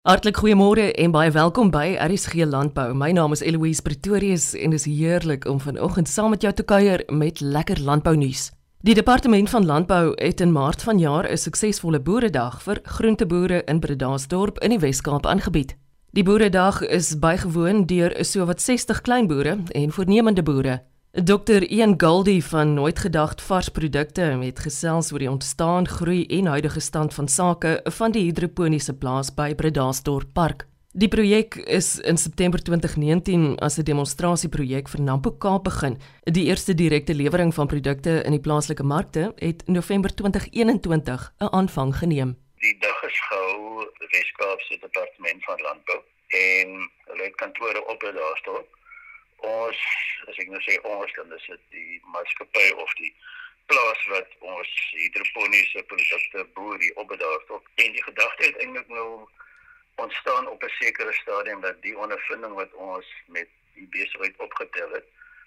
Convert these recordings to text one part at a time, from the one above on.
Hartlik goeiemôre en baie welkom by RSG Landbou. My naam is Eloise Pretorius en dit is heerlik om vanoggend saam met jou te kuier met lekker landbou nuus. Die departement van landbou het in Maart vanjaar 'n suksesvolle boeredag vir groenteboere in Bredasdorp in die Wes-Kaap aangebied. Die boeredag is bygewoon deur sowat 60 kleinboere en voornemende boere. Dr Ian Goldie van Nooit Gedagte Varsprodukte het gesels oor die ontstaan, groei en huidige stand van sake van die hidroponiese plaas by Bredasdorp Park. Die projek is in September 2019 as 'n demonstrasieprojek vir Nampo Kaap begin. Die eerste direkte lewering van produkte in die plaaslike markte het November 2021 'n aanvang geneem. Die dag is gehou by Weskaapse Departement van Landbou en hulle kantore op Bredasdorp ons as ek nou sê ons dan is dit die maatskappy of die plaas wat ons hidroponiese produkte boer hier op bedaarstop en die gedagte het eintlik nou ontstaan op 'n sekere stadium dat die ondervinding wat ons met die besigheid opgetel het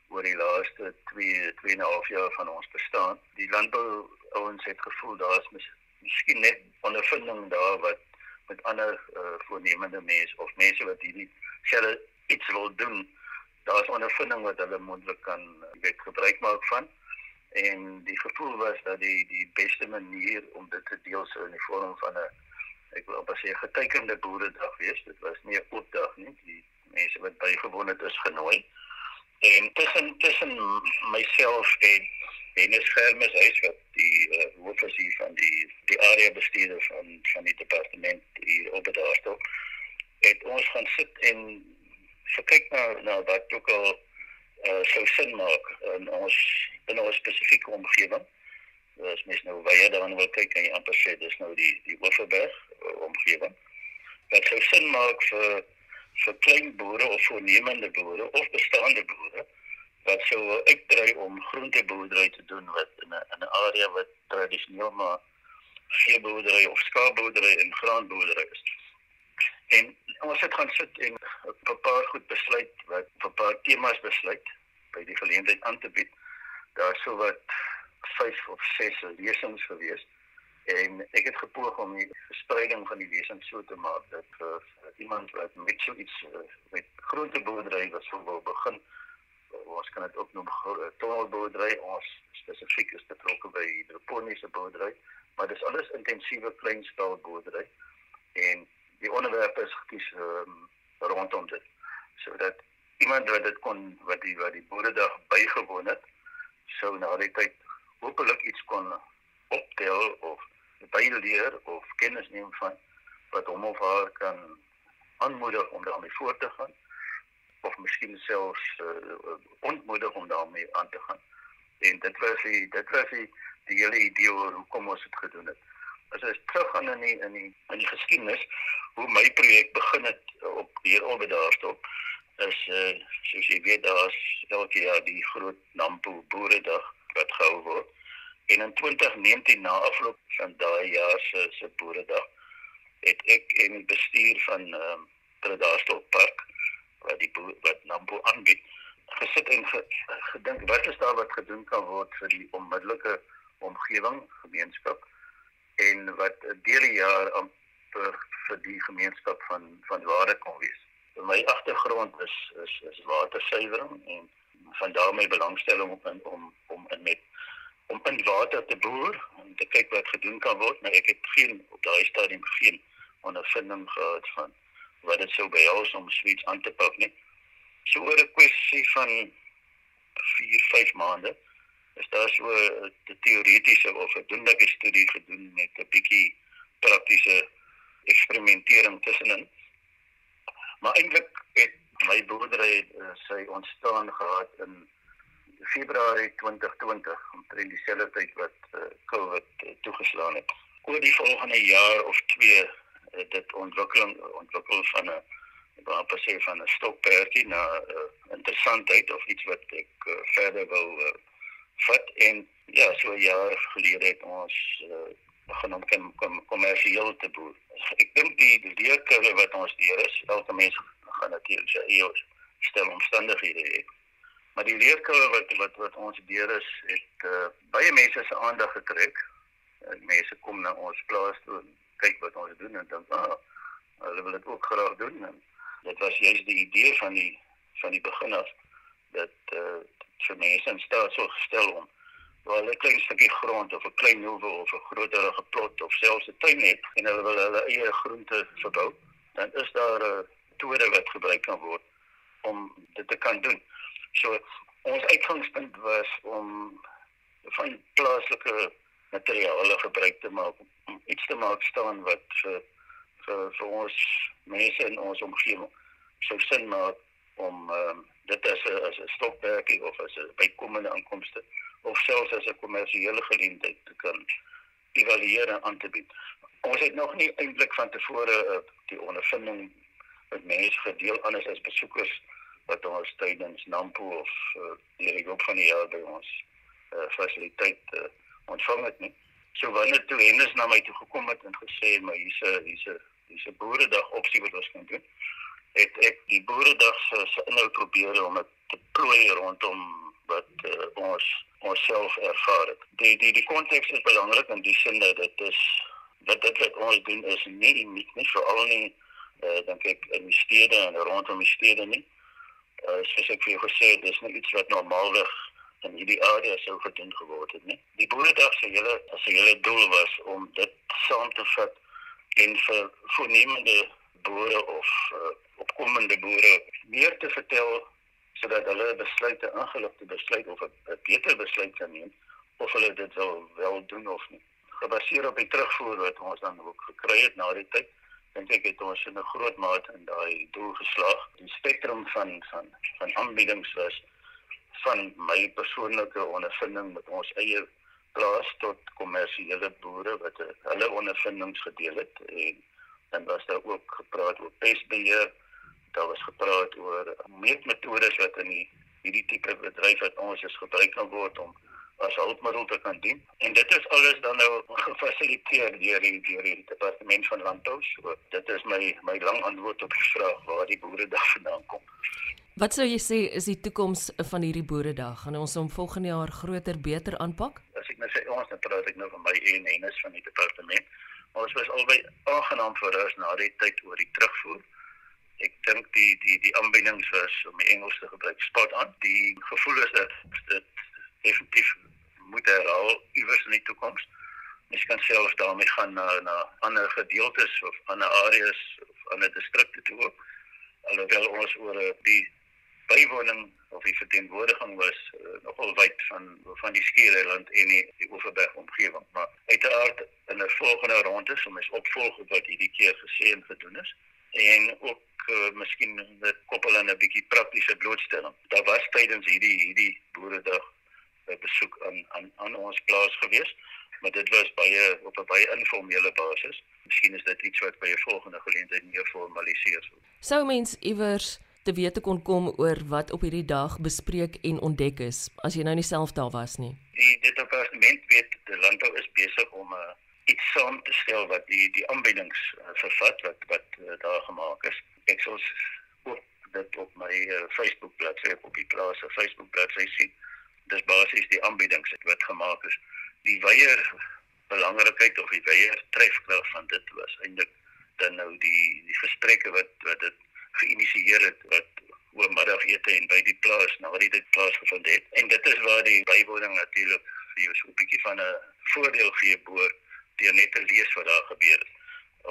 oor die laaste 2 2 en 'n half jaar van ons bestaan die landbou ouens het gevoel daar is mis, miskien net ondervinding daar wat met ander uh, voornemende mense of mense wat hierdie selfe iets wil doen daar's ondervinding wat hulle moontlik kan eh, weet gebruik maak van. En die gevoel was dat die die beste manier om dit te deel sou in die vorm van 'n ek wil op 'n getekende boeredag wees. Dit was nie 'n oop dag nie. Die mense wat bygewoon het is genooi. En tussen tussen myself en Dennis Germes huis wat die uh, hoofsuur van die die area bestuurder van van die departement hier op bedaarstop het ons gaan sit en so kyk na na wat ook al uh, sou sin maak in ons in ons spesifieke omgewing. As mens nou baie daarna wil kyk en jy amper sê dis nou die die Oeverberg uh, omgewing. Wat sou sin maak vir vir klein boere of voornemende boere of bestaande boere wat sou uitdrei om groenteboerdery te doen wat in 'n in 'n area wat tradisioneel maar veeboerdery of skaapboerdery en graanboerdery is. En ons het gaan sit en 'n paar goed besluit wat 'n paar temas besluit by die geleentheid aan te bied. Daar sou wat 5 of 6 lesings gewees en ek het gepoog om die verspreiding van die lesings so te maak dat vir uh, iemand wat met so iets uh, met groenteboerdery wat sou wil begin ons kan dit ook noem tunnelboerdery ons spesifiek is betrokke by hidroponiese boerdery maar dis alles intensiewe kleinskaal boerdery en die onderwerp is gekies um, rondom dit. Sodat iemand wat dit kon wat die wat die boeredag bygewoon het sou na die tyd hopelik iets kon optel of byleer of kennis neem van wat hom of haar kan aanmoedig om daarmee voort te gaan. Of miskien selfs uh, ontmoedig om daarmee aan te gaan. En dit was die dit was die die hele idee oor hoekom ons dit gedoen het as ons terug gaan in die in die in die geskiedenis hoe my projek begin het op hier op daarstop is uh, soos jy weet daar's elke jaar die groot Nampo boeredag wat gehou word. En in 2019 na afloop van daai jaar se se boeredag het ek en bestuur van ehm uh, Predastorp Park wat die boer, wat Nampo aanbied gesit en ge, gedink wat is daar wat gedoen kan word vir die onmiddellike omgewing gemeenskap en wat deur die jaar amper vir die gemeenskap van van waarde kon wees. In my agtergrond is is is watersuiwering en van daar my belangstelling op in, om om in met om in water te boer en te kyk wat gedoen kan word, maar ek het geen op daai stadium geen ondervinding gehad van wat dit sou behels om suits aan te pak nie. So oor 'n kwessie van 4, 5 maande is daar so 'n teoretiese of 'n doenlike studie gedoen met 'n bietjie praktiese eksperimentering tussenin. Maar eintlik het my boerdery uh, sy ontstaan gehad in Februarie 2020, omtrent dieselfde tyd wat uh, COVID uh, toegeslaan het. Oor die volgende jaar of 2 het dit ontwikkeling ontwikkel van 'n waar per se van 'n stokperdjie na uh, interessantheid of iets wat ek uh, verder wil uh, vat en ja, so jaar gelede het ons uh, begin om kom kom kommersieel te boer. Ek dink die leerkurwe wat ons deur is, elke mens gaan natuurlik sy eie stel omstandighede hê. Maar die leerkurwe wat wat wat ons deur is, het uh, baie mense se aandag getrek. Uh, mense kom na ons plaas toe en kyk wat ons doen en dan ah, hulle wil dit ook graag doen en dit was juist die idee van die van die begin af dat eh uh, vir mense in staat sou gestel om hulle 'n klein stukkie grond of 'n klein hoewe of 'n groterige plot of selfs 'n tuin het en hulle wil hulle eie groente verbou, dan is daar 'n metode wat gebruik kan word om dit te kan doen. So ons uitgangspunt was om van plaaslike materiale gebruik te maak om iets te maak staan wat vir vir, vir ons mense in ons omgewing sou sin maak om um, dit as 'n as 'n stokperdjie of as 'n bykomende inkomste of selfs as 'n kommersiële geleentheid te kan evalueer en aan te bied. Ons het nog nie eintlik van tevore uh, die ondervinding met mense gedeel anders as besoekers wat ons tydens Nampo of uh, die groep van die jaar by ons uh, fasiliteit uh, ontvang het nie. So wanneer toe Hennis na my toe gekom het en gesê maar hier's 'n hier's 'n hier's 'n boeredag opsie wat ons kan doen het ek die boeredag se se inhoud probeer om dit te plooi rondom wat uh, ons onsself ervaar het. Die die die konteks is belangrik in die sin dat dit is wat dit wat ons doen is nie uniek nie veral nie uh, dink ek in die stede en rondom die stede nie. Uh, soos ek vir jou gesê het, dis nie iets wat normaalweg in hierdie area sou gedoen geword het nie. Die boeredag se hele as hele doel was om dit saam te vat en vir voornemende boere of uh, opkomende boere meer te vertel sodat hulle besluite ingeligte besluit of 'n beter besluit kan neem of hulle dit wil wel doen of nie. Gebaseer op die terugvoer wat ons dan ook gekry het na die tyd, dink ek het ons in 'n groot mate in daai doel geslaag. Die spektrum van van van aanbiedings was van my persoonlike ondervinding met ons eie plaas tot kommersiële boere wat hulle ondervindings gedeel het en dan was daar ook gepraat oor pestbeheer daar was gepraat oor meetmetodes wat in die hierdie tipe bedryf wat ons is gebruik kan word om as hulpmiddel te kan dien. En dit is alles dan nou gefasiliteer deur die deur die departement van landbou. So dit is my my lang antwoord op die vraag waar die boeredag vandaan kom. Wat sou jy sê is die toekoms van hierdie boeredag? Gaan ons hom volgende jaar groter beter aanpak? As ek nou sê ons net praat ek nou van my en Hennis van die departement. Ons was albei aangenaam verras na die tyd oor die terugvoer ek dink die die die aanbiedings was om die Engels te gebruik spot aan. Die gevoel is dat dit effektief moet herhaal iewers in die toekoms. Mens kan selfs daarmee gaan na na ander gedeeltes of ander areas of ander distrikte toe. Alhoewel ons oor die bywoning of die verteenwoordiging was uh, nogal wyd van van die Skiereiland en die, die Oeverberg omgewing. Maar uiteraard in 'n volgende ronde sou mens opvolg wat hierdie keer gesê en gedoen is en ook uh, miskien met koppel aan 'n bietjie praktiese blootstelling. Daar was tydens hierdie hierdie boeredag 'n besoek aan aan aan ons plaas gewees, maar dit was baie op 'n baie informele basis. Miskien is dit iets wat by 'n volgende geleentheid meer formaliseer sou. Sou mens iewers te wete kon kom oor wat op hierdie dag bespreek en ontdek is as jy nou nie self daar was nie. Die dit departement weet die landbou is besig om 'n uh, eh, iets saam te stel wat die die aanbiedings uh, vervat wat wat uh, daar gemaak is. Ek sou ook dit op my uh, Facebook bladsy op die plaas se Facebook bladsy sien. Dis basies die aanbiedings wat gemaak is. Die weier belangrikheid of die weier trefkrag van dit was eintlik dan nou die die gesprekke wat wat dit geïnisieer het wat oor middagete en by die plaas na die dit plaasgevind het. En dit is waar die bywoning natuurlik vir jou so 'n bietjie van 'n voordeel gee bo deur net te lees wat daar gebeur het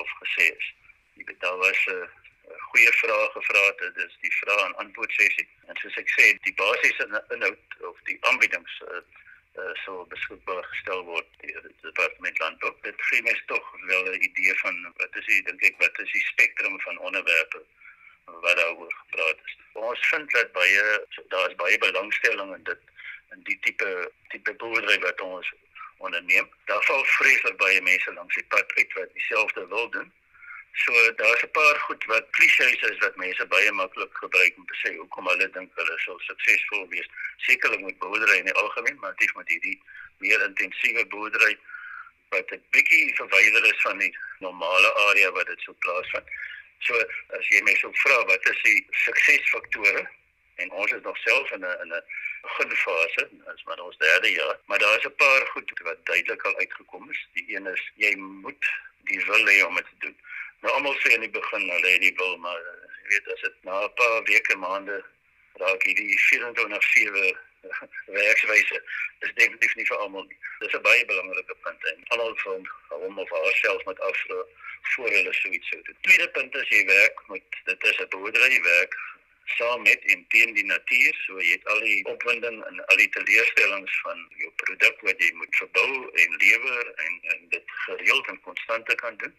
of gesê is. Jy weet daar was 'n goeie vrae gevra het, dit is die vrae en antwoord sessie. En soos ek sê, die basiese inhoud of die aanbiedings uh, uh, sou beskikbaar gestel word deur die departement landbou. Dit gee mes tog wel 'n idee van wat is die dink ek wat is die spektrum van onderwerpe wat daaroor gepraat is. Ons vind dat baie daar is baie belangstelling in dit in die tipe tipe boerdery wat ons onderneem. Daar val vreeslik baie mense langs die pad uit wat dieselfde wil doen. So daar's 'n paar goed wat klisjées is wat mense baie maklik gebruik om te sê hoekom hulle dink hulle sal suksesvol wees. Sekerlik met boerdery in die algemeen, maar dit met hierdie meer intensiewe boerdery wat 'n bietjie verwyder is van die normale area wat dit sou plaasvind. So as jy my sou vra wat is die suksesfaktore en ons is nog self in 'n in 'n beginfase, as maar ons derde jaar, maar daar is 'n paar goed wat duidelik al uitgekom is. Die een is jy moet die wil hê om dit te doen. Nou almal sê in die begin hulle het die wil, maar jy weet as dit na 'n paar weke maande raak hierdie 24/7 werkswyse is definitief nie vir almal nie. Dis 'n baie belangrike punt en almal van hom of haarself met afslo voor hulle so iets sou doen. Tweede punt is jy werk met dit is 'n boerdery werk saam met en teen die natuur, so jy het al die opwinding en al die teleurstellings van jou produk wat jy moet verbou en lewer en en dit gereeld en konstante kan doen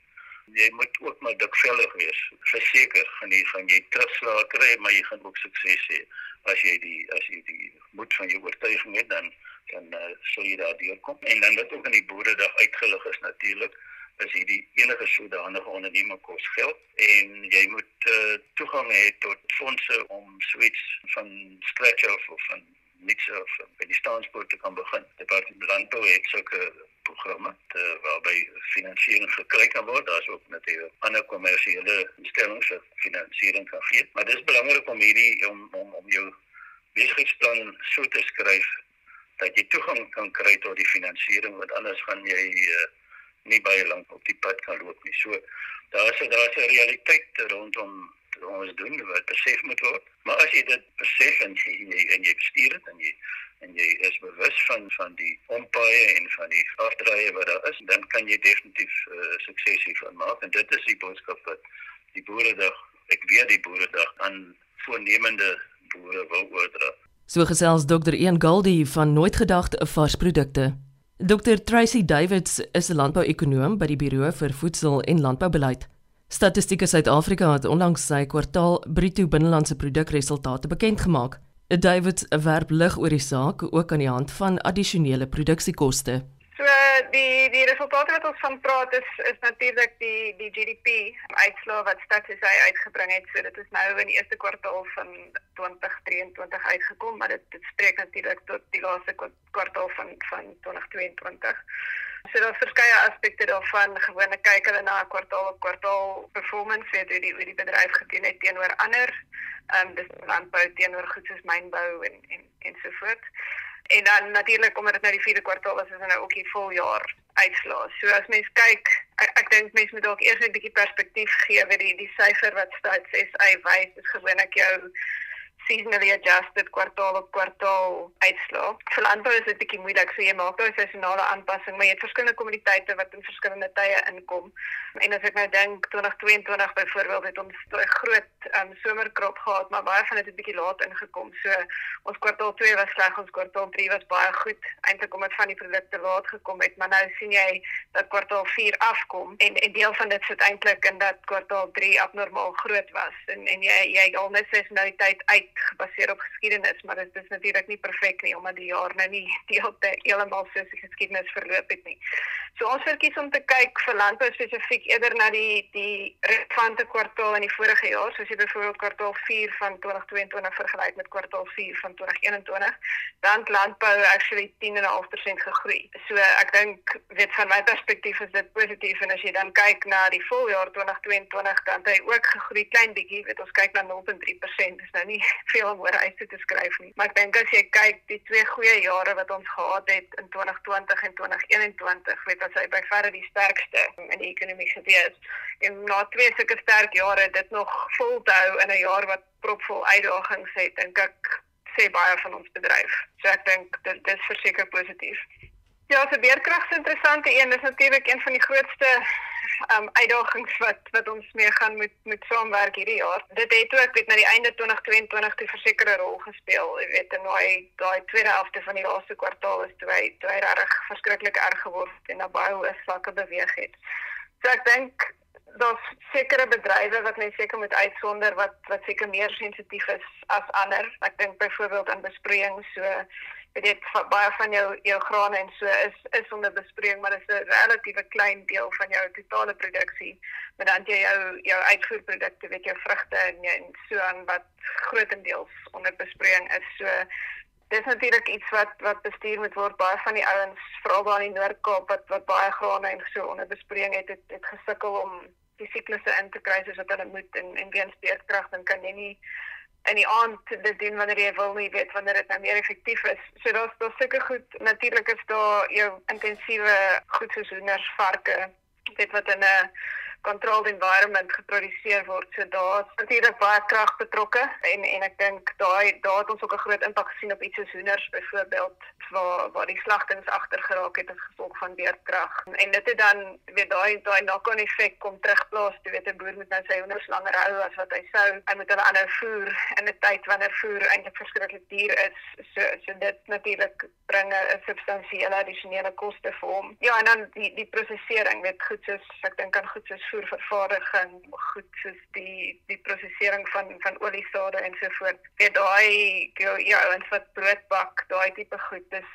jy moet ook maar dikvellig wees. Verseker gaan jy van jy terugslag kry, maar jy gaan ook sukses hê as jy die as jy die moed van jou oortuiging het dan dan uh, sal jy daar deurkom. En dan wat ook in die boeredag uitgelig is natuurlik is hierdie enige sodanige onderneming kos geld en jy moet uh, toegang hê tot fondse om swets van scratch of van niks of by die staanspoort te kan begin. Departement Landbou het sulke programme te, waarby finansiering gekry kan word. Daar's ook natuurlik ander kommersiële instellings wat finansiering kan gee. Maar dis belangrik om hierdie om om om jou besigheidsplan so te skryf dat jy toegang kan kry tot die finansiering want anders gaan jy uh, nie baie lank op die pad kan loop nie. So daar's 'n daar's 'n realiteit rondom ons doen wat besef moet word. Maar as jy dit besef en jy en jy bestuur dit en jy en jy is bewus van van die ompaaie en van die afdraaie wat daar is, dan kan jy definitief uh, sukses hiervan maak en dit is die boodskap wat die boeredag, ek weet die boeredag aan voornemende boere wil oordra. So gesels Dr. Ian Goldie van Nooit Gedagte Varsprodukte. Dr. Tracy Davids is 'n landbouekonoom by die Buro vir Voedsel en Landboubeleid. Statistieke Suid-Afrika het onlangs sy kwartaal bruto binnelandse produkresultate bekend gemaak. David werp lig oor die saak ook aan die hand van addisionele produksiekoste. Die die resultate wat ons van praat is is natuurlik die die GDP uitslaa wat Stats hy uitgebring het. So dit is nou in die eerste kwartaal van 2023 uitgekom, maar dit dit spreek natuurlik tot die laaste kwartaal van van 2022. So daar's verskeie aspekte daarvan. Gewone kyk hulle na kwartaal op kwartaal performance, weet hoe die hoe die bedryf gedoen het teenoor ander ehm um, dis landbou teenoor goed soos mynbou en en ensovoorts. En dan natuurlik omdat dit nou die vierde kwartaal is, is dit nou ook die voljaar uitslae. So as mens kyk, ek, ek dink mense moet dalk eers 'n bietjie perspektief gee vir die die syfer wat Stats SA wys, is gewoonlik jou seasonally adjusted kwartaal op kwartaal uitslaa. Vir landbou is dit bietjie moeilik, so jy maak daai seisonale aanpassing, maar jy het verskillende kommoditeite wat in verskillende tye inkom. En as ek nou dink 2022 byvoorbeeld het ons 'n groot um, somerkrop gehad, maar baie van dit het bietjie laat ingekom. So ons kwartaal 2 was sleg, ons kwartaal 3 was baie goed, eintlik omdat van die produkte laat gekom het, maar nou sien jy dat kwartaal 4 afkom en 'n deel van dit sit eintlik in dat kwartaal 3 abnormaal groot was en en jy jy al net seisonaliteit uit gebaseer op geskiedenis, maar dit is natuurlik nie perfek nie omdat die jaar nou nie heeltemal soos die geskiedenis verloop het nie. So ons verkies om te kyk vir landbou spesifiek eerder na die die relevante kwartaal in die vorige jaar, soos jy byvoorbeeld kwartaal 4 van 2022 vergelyk met kwartaal 4 van 2021, dan landbou actually 10.5% gegroei. So ek dink weet van my perspektief is dit positief en as jy dan kyk na die voljaar 2022 dan het hy ook gegroei klein bietjie, weet ons kyk na 0.3%, dis nou nie veel om oor uit te skryf nie. Maar ek dink as jy kyk die twee goeie jare wat ons gehad het in 2020 en 2021, weet as hy by verre die sterkste in die ekonomie gewees. En na twee sulke sterk jare dit nog vol te hou in 'n jaar wat propvol uitdagings het, dink ek sê baie van ons bedryf. So ek dink dit, dit is verseker positief. Ja, se beerkrag is interessant. Een is natuurlik een van die grootste um uitdagings wat wat ons mee gaan moet moet saamwerk hierdie jaar. Dit het ook weet na die einde 2022 'n versekerde rol gespeel. Jy weet in daai daai tweede helfte van die laaste kwartaal is toe hy toe hy regtig verskriklik erg geword en na baie hoë vlakke beweeg het. So ek dink daar's sekere bedrywe wat mense seker moet uitsonder wat wat seker meer sensitief is as ander. Ek dink byvoorbeeld aan besproeiing so weet dit baie van jou jou grane en so is is onder bespreking maar dit is 'n relatiewe klein deel van jou totale produksie. Maar dan jy jou jou uitvoerprodukte weet jou vrugte en jy en so aan wat grootendeels onder bespreking is. So dis natuurlik iets wat wat bestuur moet word. Baie van die ouens veral daar in die Noord-Kaap wat wat baie grane en so onder bespreking het het, het gesukkel om die siklusse in te kry soos wat hulle moet en en weens beerdkrag dan kan jy nie in die aand dit doen wanneer jy wil nie weet wanneer dit nou meer effektief is. So daar's daar seker goed natuurlik is daar jou intensiewe goed soos hoenders, varke, weet wat in 'n controlled environment geproduseer word. So daar's natuurlik baie krag betrokke en en ek dink daai daar het ons ook 'n groot impak gesien op iets soos hoenders byvoorbeeld waar waar die slagtings agter geraak het as gevolg van weerkrag. En dit het dan weet daai daai knock-on effek kom terugplaas. Jy weet 'n boer moet nou sy hoenders langer hou as wat hy sou. Hy moet hulle aanhou voer in 'n tyd wanneer voer eintlik verskriklik duur is. So so dit natuurlik bring 'n substansiële addisionele koste vir hom. Ja, en dan die die prosesering, weet goed soos ek dink aan goed soos voervervaardiging, goed soos die die prosesering van van oliesade en so voort. Weet daai ja, en wat brood bak, daai tipe goed, dis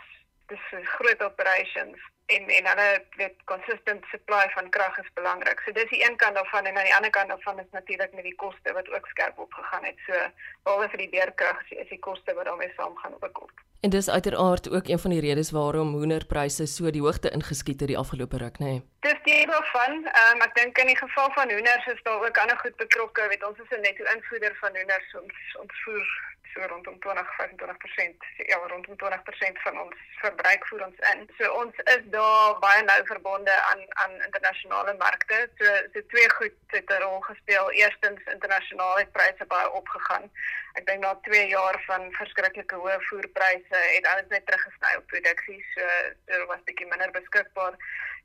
dis groot operations en en hulle weet consistent supply van krag is belangrik. So dis die een kant daarvan en aan die ander kant daarvan is natuurlik met die koste wat ook skerp opgegaan het. So behalwe vir die beerkrag is die koste wat daarmee saamgaan ook op. En dis uiteraard ook een van die redes waarom hoenderpryse so die hoogte ingeskiet het die afgelope ruk, nê. Nee. Die van, um, ek dink in die geval van hoenders is daar ook ander goed betrokke. Weet ons is 'n netto invoerder van hoenders, ons ons voer so rondom 20-25%, ja, rondom 20% van ons verbruik voer ons in. So ons is daar baie nou verbonde aan aan internasionale markte. So so twee goed het 'n rol gespeel. Eerstens internasionaal het pryse baie opgegaan. Ek dink na 2 jaar van verskriklike hoë voerpryse het alles net teruggesny op produksie. So daar was 'n bietjie minder beskikbaar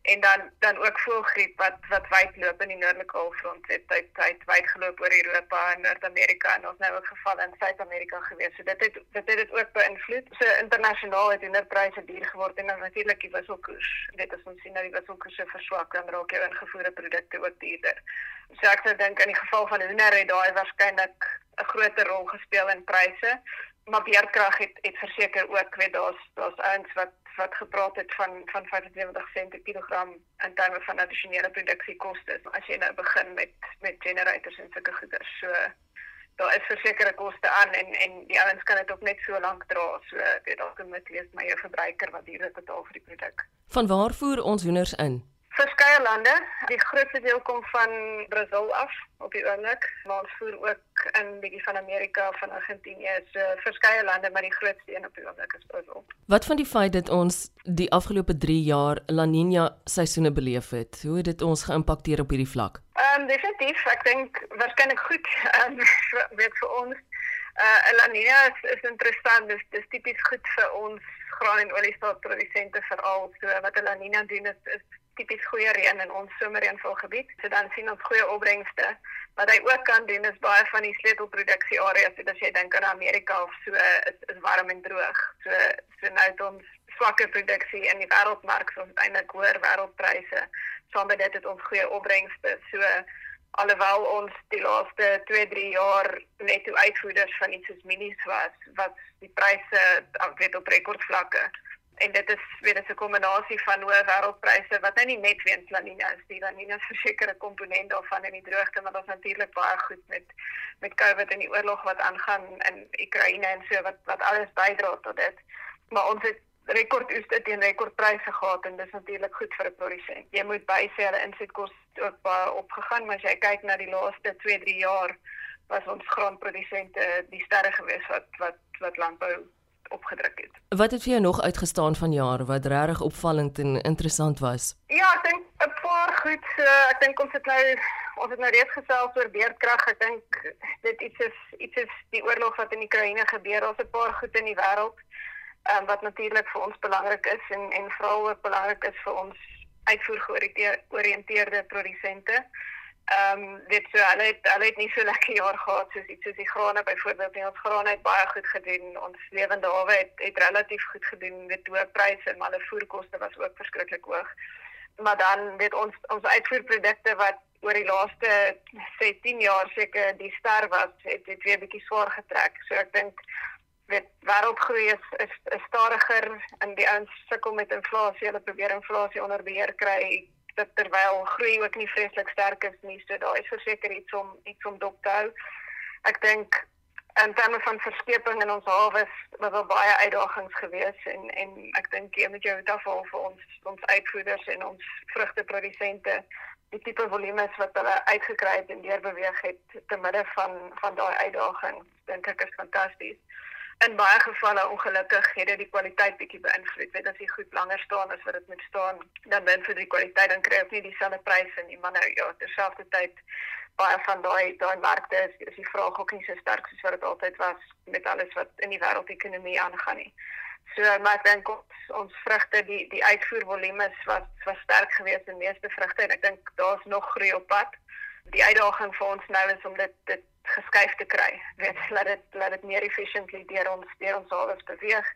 en dan dan ook voelgriep wat wat wyd loop in die noordelike halfrond het tyd tyd wyd geloop oor Europa en Noord-Amerika en ons nou ook geval in Suid-Amerika gewees. So dit het dit het dit ook beïnvloed. So internasionaal het hoenderpryse duur geword en natuurlik die wisselkoers. Dit is ons sien dat die wisselkoers verswak dan raak jou ingevoerde produkte ook duurder. So ek sou dink in die geval van hoender het daai waarskynlik 'n groter rol gespeel in pryse. Maar beerdkrag het het verseker ook weet daar's daar's ouens wat wat gepraat het van van 75 sent per kilogram in terme van addisionele produksiekoste. As jy nou begin met met generators en sulke goeders, so daar is versekerde koste aan en en die ouens kan dit ook net so lank dra. So weet dalk moet lees my jou verbruiker wat duur betaal vir die produk. Van waar voer ons hoenders in? Verskeie lande. Die grootste deel kom van Brasil af op die oomblik, maar ons voer ook in bietjie van Amerika, van Argentinië, so verskeie lande, maar die grootste een op die oomblik is Brasil. Wat van die feit dat ons die afgelope 3 jaar La Niña seisoene beleef het? Hoe het dit ons geïmpakteer op hierdie vlak? Ehm um, definitief, ek dink waarskynlik goed, ehm um, weet vir ons uh La Niña is, is interessant, dis dis tipies goed vir ons graan en oliestaat produsente veral. So wat La Niña doen is, is tipies goeie reën in ons somerreënvol gebied. So dan sien ons goeie opbrengste. Wat hy ook kan doen is baie van die sleutelproduksie areas, so as jy dink aan Amerika of so, is is warm en droog. So so nou het ons swakker produksie in die wêreldmark, so eintlik hoër wêreldpryse. Saam met dit het ons goeie opbrengste. So alhoewel ons die laaste 2-3 jaar netto uitvoerders van iets soos mielies was, wat die pryse weet op rekordvlakke en dit is weer 'n kombinasie van hoë wêreldpryse wat nou nie net weens La Niña is nie, La Niña is 'n sekere komponent daarvan in die droogte, maar ons natuurlik baie goed met met COVID en die oorlog wat aangaan in Oekraïne en so wat wat alles bydra tot dit. Maar ons het rekordoeste teen rekordpryse gehad en dis natuurlik goed vir 'n produsent. Jy moet bysê hulle insetkoste ook baie opgegaan, maar as jy kyk na die laaste 2-3 jaar was ons grondprodusente die sterre gewees wat wat wat landbou opgedruk het. Wat het vir jou nog uitgestaan van jare wat regtig opvallend en interessant was? Ja, ek dink 'n paar goed. Uh, ek dink ons het nou ons het nou reeds gesels oor beerdkrag. Ek dink dit iets is iets is die oorlog wat in Oekraïne gebeur. Daar's 'n paar goed in die wêreld um, wat natuurlik vir ons belangrik is en en veral ook belangrik is vir ons uitvoer georiënteerde produsente. Ehm um, dit so hulle het hulle het nie so lekker jaar gehad soos iets soos die grane byvoorbeeld nie. Ons grane het baie goed gedoen. Ons lewende hawe het het relatief goed gedoen met hoë pryse, maar hulle voerkoste was ook verskriklik hoog. Maar dan weet ons ons uitvoerprodukte wat oor die laaste sê 10 jaar seker die ster was, het dit weer bietjie swaar getrek. So ek dink weet wêreldgroei is, is is stadiger en die ouens sukkel met inflasie. Hulle probeer inflasie onder beheer kry dat terwyl groei ook nie vreeslik sterk is nie, so daar is verseker iets om iets om dop te hou. Ek dink in terme van verskeping in ons hawe was daar baie uitdagings gewees en en ek dink jy moet jou daarvoor vir ons ons uitvoerders en ons vrugteprodusente die tipe volume wat hulle uitgekry het en deur beweeg het te midde van van daai uitdagings dink ek is fantasties. In baie gevalle ongelukkig het dit die kwaliteit bietjie beïnvloed. Weet as jy goed langer staan as wat dit moet staan, dan ben vir die kwaliteit dan kry jy nie dieselfde pryse nie, maar nou ja, terselfdertyd baie van daai daai markte is, is die vraag ook nie so sterk soos wat dit altyd was met alles wat in die wêreldekonomie aangaan nie. So maar ek dink ons ons vrugte die die uitvoervolume was was sterk geweest in meeste vrugte en ek dink daar's nog groei op pad. Die uitdaging vir ons nou is om dit dit geskuif te kry. Weet laat dit laat dit meer efficiently deur ons deur ons alwes beweeg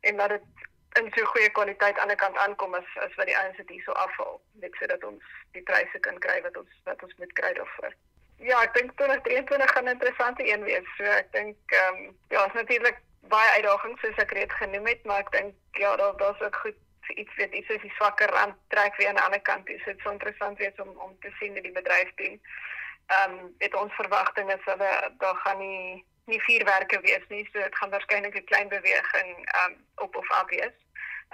en laat dit in so goeie kwaliteit aan die kant aankom as as wat die ouens dit hierso afval. Net sodat ons die pryse kan kry wat ons wat ons moet kry daarvoor. Ja, ek dink 2023 gaan 'n interessante een wees. So ek dink ehm um, ja, is natuurlik baie uitdagings soos ek reeds genoem het, maar ek dink ja, daar daar's ook goed iets weet iets is die swakker rand trek weer aan die ander kant. Dit is so interessant wees om om te sien hoe die bedryf doen. Ehm um, dit ons verwagting is hulle daar gaan nie nie vuurwerke wees nie, so dit gaan waarskynlik 'n klein beweging ehm um, op of af wees.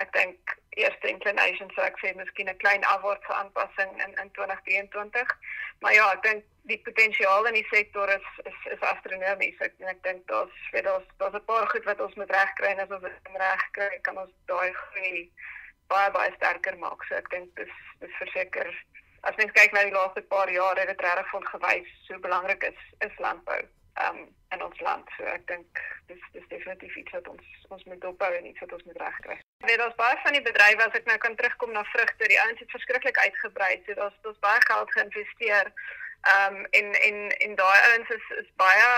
Ek dink eerste inclination sou ek sê miskien 'n klein afwaartse aanpassing in in 2023. Maar ja, ek dink die potensiaal in die sektor is is is astronomies. Ek ek dink daar's vir daar's daar's 'n paar goed wat ons moet regkry en as ons dit regkry, kan ons daai groei baie baie sterker maak. So ek dink dis dis verseker as mens kyk na die laaste paar jare het dit regtig van gewys hoe belangrik is is landbou um, in ons land. So ek dink dis dis definitief iets wat ons ons moet dophou en iets wat ons moet regkry. Weet ons baie van die bedrywe as ek nou kan terugkom na vrugte, die ouens het verskriklik uitgebrei. So daar's daar's baie geld geïnvesteer. Ehm um, en en en daai ouens is is baie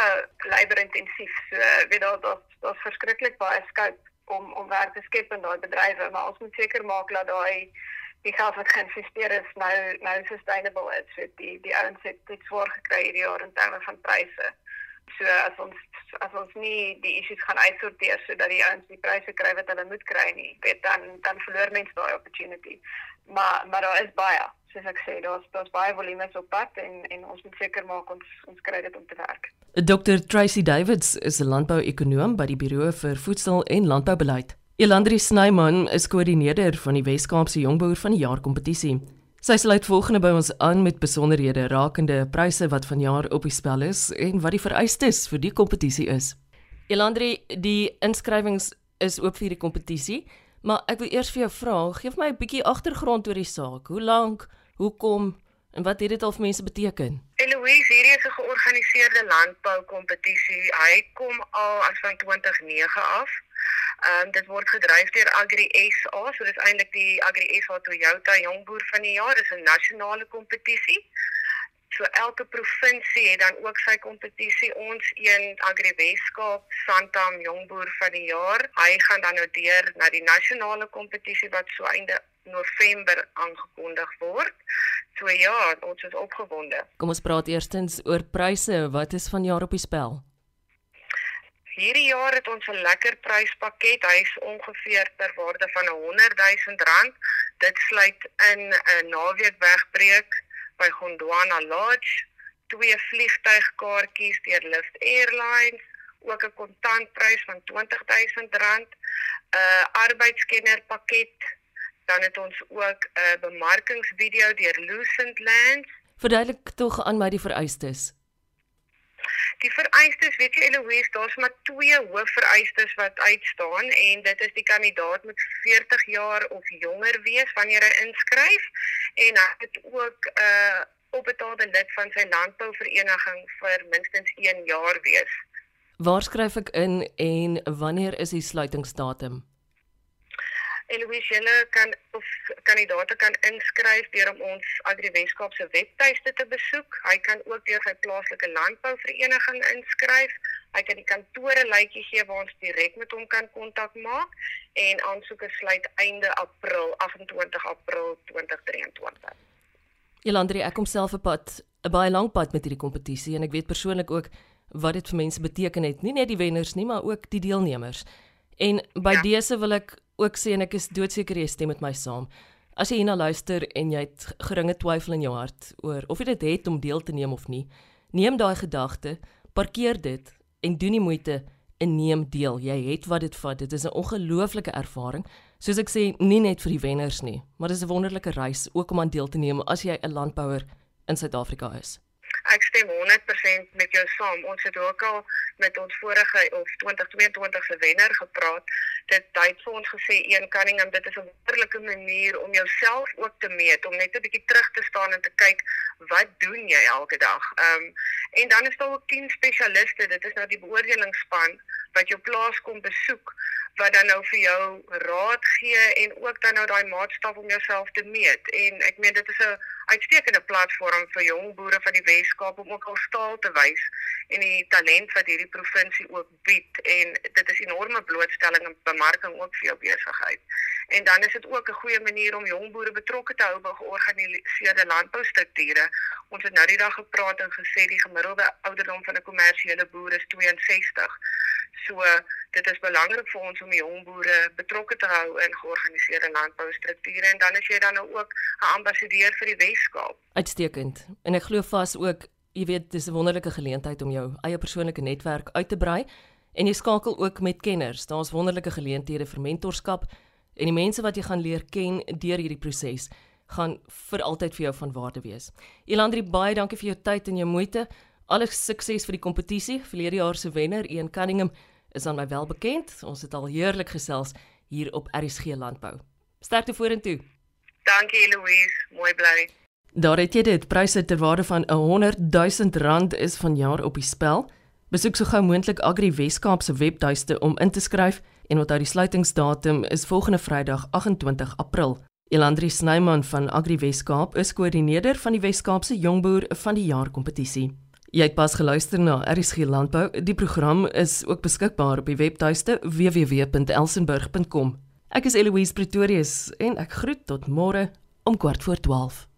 labor intensief. So weet daar daar's daar's verskriklik baie scope om om werk te skep in daai bedrywe, maar ons moet seker maak dat daai die geld wat geïnvesteer is nou nou sustainable is. So die die ouens het dit swaar gekry hierdie jaar in terme van pryse. So as ons as ons nie die issues gaan uitsorteer sodat die ouens die pryse kry wat hulle moet kry nie, weet dan dan verloor mense daai opportunity. Maar maar daar is baie, soos ek sê, daar's daar's baie volume op pad en en ons moet seker maak ons ons kry dit om te werk. Dr Tracy Davids is 'n landbou-ekonoom by die Buro vir Voedsel en Landboubeleid. Elandri Snyman is koördineerder van die Wes-Kaapse Jongboer van die Jaar kompetisie. Sy sluit volgende by ons aan met besonderhede rakende pryse wat vanjaar op die spel is en wat die vereistes vir die kompetisie is. Elandri, die inskrywings is oop vir die kompetisie, maar ek wil eers vir jou vra, gee my 'n bietjie agtergrond oor die saak. Hoe lank, hoekom en wat het dit al vir mense beteken? Eloise, hierdie is 'n georganiseerde landbou kompetisie. Hy kom al as van 2009 af. Ehm um, dit word gedryf deur Agri SA, so dis eintlik die Agri SA Toyota Jongboer van die jaar, dis 'n nasionale kompetisie. So elke provinsie het dan ook sy kompetisie. Ons een Agri Weskaap Santam Jongboer van die jaar. Hy gaan dan nou deur na die nasionale kompetisie wat so einde November aangekondig word. So ja, ons is opgewonde. Kom ons praat eerstens oor pryse. Wat is vanjaar op die spel? Hierdie jaar het ons 'n lekker pryspakket. Hy's ongeveer ter waarde van 100 000 rand. Dit sluit in 'n naweek wegbreek by Gondwana Lodge, twee vliegtuigkaartjies deur Lift Airlines, ook 'n kontantprys van 20 000 rand, 'n arbeidskenner pakket, dan het ons ook 'n bemarkingsvideo deur Lucent Lands. Verduidelik tog aan my die vereistes. Die vereistes, weet jy Eloise, daar's maar twee hoofvereistes wat uitstaan en dit is die kandidaat moet 40 jaar of jonger wees wanneer hy inskryf en hy het ook 'n uh, opbetaalde lid van sy landbouvereniging vir minstens 1 jaar wees. Waar skryf ek in en wanneer is die sluitingsdatum? Eloise julle kan of kandidate kan inskryf deur om ons Agri Weskaap se webtuiste te besoek. Hy kan ook deur sy plaaslike landbouvereniging inskryf. Hy kan die kantore lykie gee waar ons direk met hom kan kontak maak en aansoeke sluit einde April, 28 April 2023. Jelandri, ek kom self op pad, 'n baie lank pad met hierdie kompetisie en ek weet persoonlik ook wat dit vir mense beteken het, nie net die wenners nie, maar ook die deelnemers. En by ja. dese wil ek ook sê en ek is doodseker jy stem met my saam. As jy hierna luister en jy het geringe twyfel in jou hart oor of jy dit het om deel te neem of nie, neem daai gedagte, parkeer dit en doen die moeite en neem deel. Jy het wat dit vat. Dit is 'n ongelooflike ervaring. Soos ek sê, nie net vir die wenners nie, maar dis 'n wonderlike reis ook om aan deel te neem as jy 'n landbouer in Suid-Afrika is. Ek stem 100% met jou saam. Ons het ook al met ons vorige of 2022 se wenner gepraat. Dit het vir ons gesê een Cunningham, dit is 'n wonderlike manier om jouself ook te meet, om net 'n bietjie terug te staan en te kyk wat doen jy elke dag. Ehm um, en dan is daar ook 10 spesialiste. Dit is nou die beoordelingsspan wat jou plaas kom besoek wat dan nou vir jou raad gee en ook dan nou daai maatstaf om jouself te meet. En ek meen dit is 'n uitstekende platform vir jong boere van die Wes-Kaap om ook al staal te wys en die talent wat hierdie provinsie ook bied en dit is enorme blootstelling en bemarking ook vir jou besigheid. En dan is dit ook 'n goeie manier om jong boere betrokke te hou by georganiseerde landboustrukture. Ons het nou die dag gepraat en gesê die gemiddelde ouderdom van 'n kommersiële boer is 62. So dit is belangrik vir ons om die jong boere betrokke te hou in georganiseerde landboustrukture en dan as jy dan nou ook 'n ambassadeur vir die Wes-Kaap. Uitstekend. En ek glo vas ook, jy weet, dis 'n wonderlike geleentheid om jou eie persoonlike netwerk uit te brei en jy skakel ook met kenners. Daar's wonderlike geleenthede vir mentorskap en die mense wat jy gaan leer ken deur hierdie proses gaan vir altyd vir jou van waarde wees. Elandri baie dankie vir jou tyd en jou moeite. Alles sukses vir die kompetisie. Verlede jaar se wenner, Ian Cunningham, is aan my wel bekend. Ons het al heerlik gesels hier op RSG Landbou. Sterkte vorentoe. Dankie Louise, mooi bly. Daar het jy dit, pryse ter waarde van 'n 100 000 rand is vanjaar op die spel. Besoek so gou moontlik Agri Weskaap se webtuiste om in te skryf en onthou die sluitingsdatum is volgende Vrydag 28 April. Elandri Snyman van Agri Weskaap is koördineerder van die Weskaapse Jongboer van die Jaar kompetisie. Jy het pas geluister na RSG Landbou. Die program is ook beskikbaar op die webtuiste www.elsenburg.com. Ek is Eloise Pretorius en ek groet tot môre om 12:15.